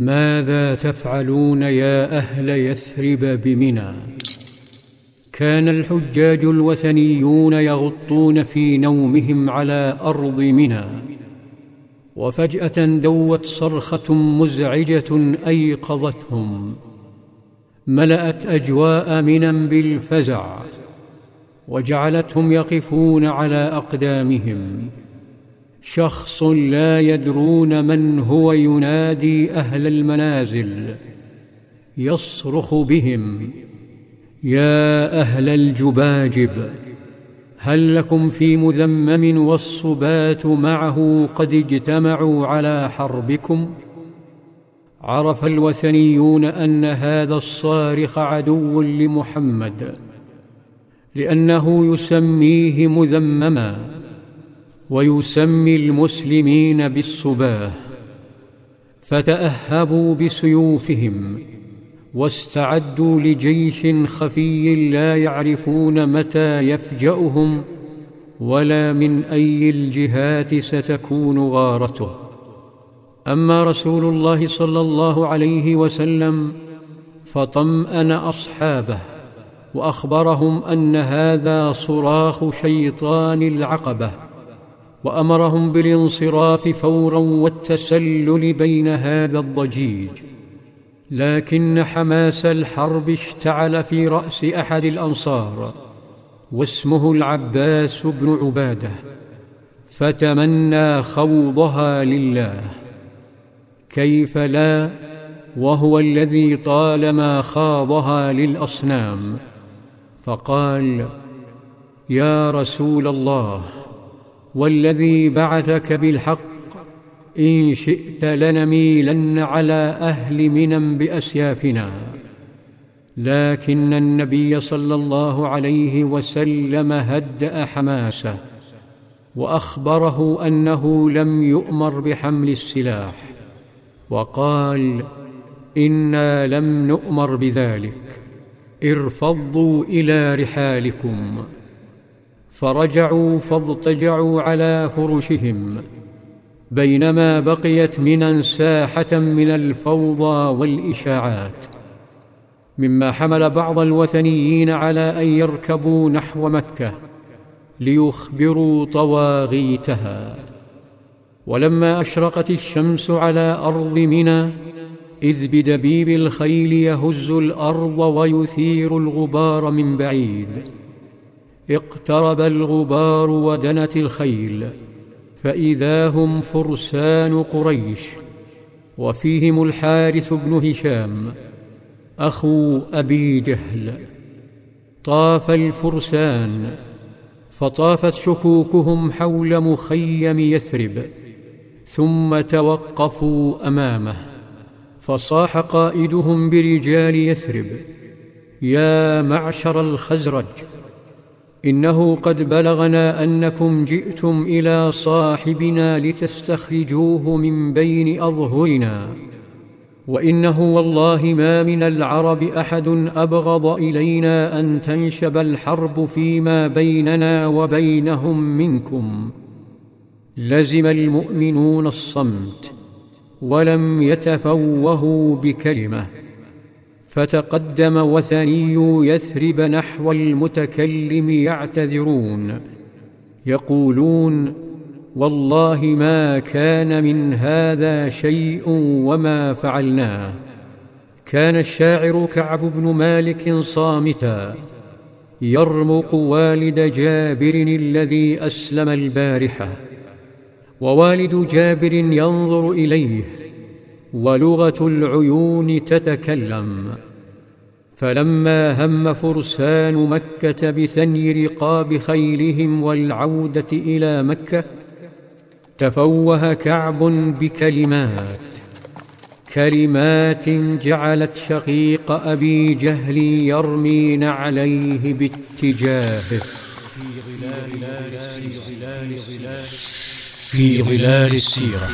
ماذا تفعلون يا أهل يثرب بمنى كان الحجاج الوثنيون يغطون في نومهم على أرض منى وفجأة دوت صرخة مزعجة أيقظتهم. ملأت أجواء منى بالفزع وجعلتهم يقفون على أقدامهم. شخص لا يدرون من هو ينادي أهل المنازل يصرخ بهم يا أهل الجباجب هل لكم في مذمم والصبات معه قد اجتمعوا على حربكم؟ عرف الوثنيون أن هذا الصارخ عدو لمحمد لأنه يسميه مذمما. ويسمي المسلمين بالصباه فتأهبوا بسيوفهم واستعدوا لجيش خفي لا يعرفون متى يفجأهم ولا من أي الجهات ستكون غارته. أما رسول الله صلى الله عليه وسلم فطمأن أصحابه وأخبرهم أن هذا صراخ شيطان العقبة. وأمرهم بالانصراف فورا والتسلل بين هذا الضجيج. لكن حماس الحرب اشتعل في رأس أحد الأنصار واسمه العباس بن عبادة فتمنى خوضها لله. كيف لا؟ وهو الذي طالما خاضها للأصنام. فقال يا رسول الله والذي بعثك بالحق إن شئت لنميلن على أهل منى بأسيافنا. لكن النبي صلى الله عليه وسلم هدأ حماسه وأخبره أنه لم يؤمر بحمل السلاح وقال إنا لم نؤمر بذلك ارفضوا إلى رحالكم. فرجعوا فاضطجعوا على فرشهم بينما بقيت منى ساحة من الفوضى والإشاعات مما حمل بعض الوثنيين على أن يركبوا نحو مكة ليخبروا طواغيتها. ولما أشرقت الشمس على أرض منى إذ بدبيب الخيل يهز الأرض ويثير الغبار من بعيد. اقترب الغبار ودنت الخيل فإذا هم فرسان قريش وفيهم الحارث بن هشام أخو أبي جهل. طاف الفرسان فطافت شكوكهم حول مخيم يثرب ثم توقفوا أمامه فصاح قائدهم برجال يثرب يا معشر الخزرج إنه قد بلغنا أنكم جئتم إلى صاحبنا لتستخرجوه من بين أظهرنا وإنه والله ما من العرب أحد أبغض إلينا أن تنشب الحرب فيما بيننا وبينهم منكم. لزم المؤمنون الصمت ولم يتفوهوا بكلمة. فتقدم وثني يثرب نحو المتكلم يعتذرون يقولون والله ما كان من هذا شيء وما فعلناه. كان الشاعر كعب بن مالك صامتا يرمق والد جابر الذي أسلم البارحة ووالد جابر ينظر إليه ولغة العيون تتكلم. فلما هم فرسان مكة بثني رقاب خيلهم والعودة إلى مكة تفوه كعب بكلمات. كلمات جعلت شقيق أبي جهل يرمي نعليه باتجاهه في ظلال السيرة.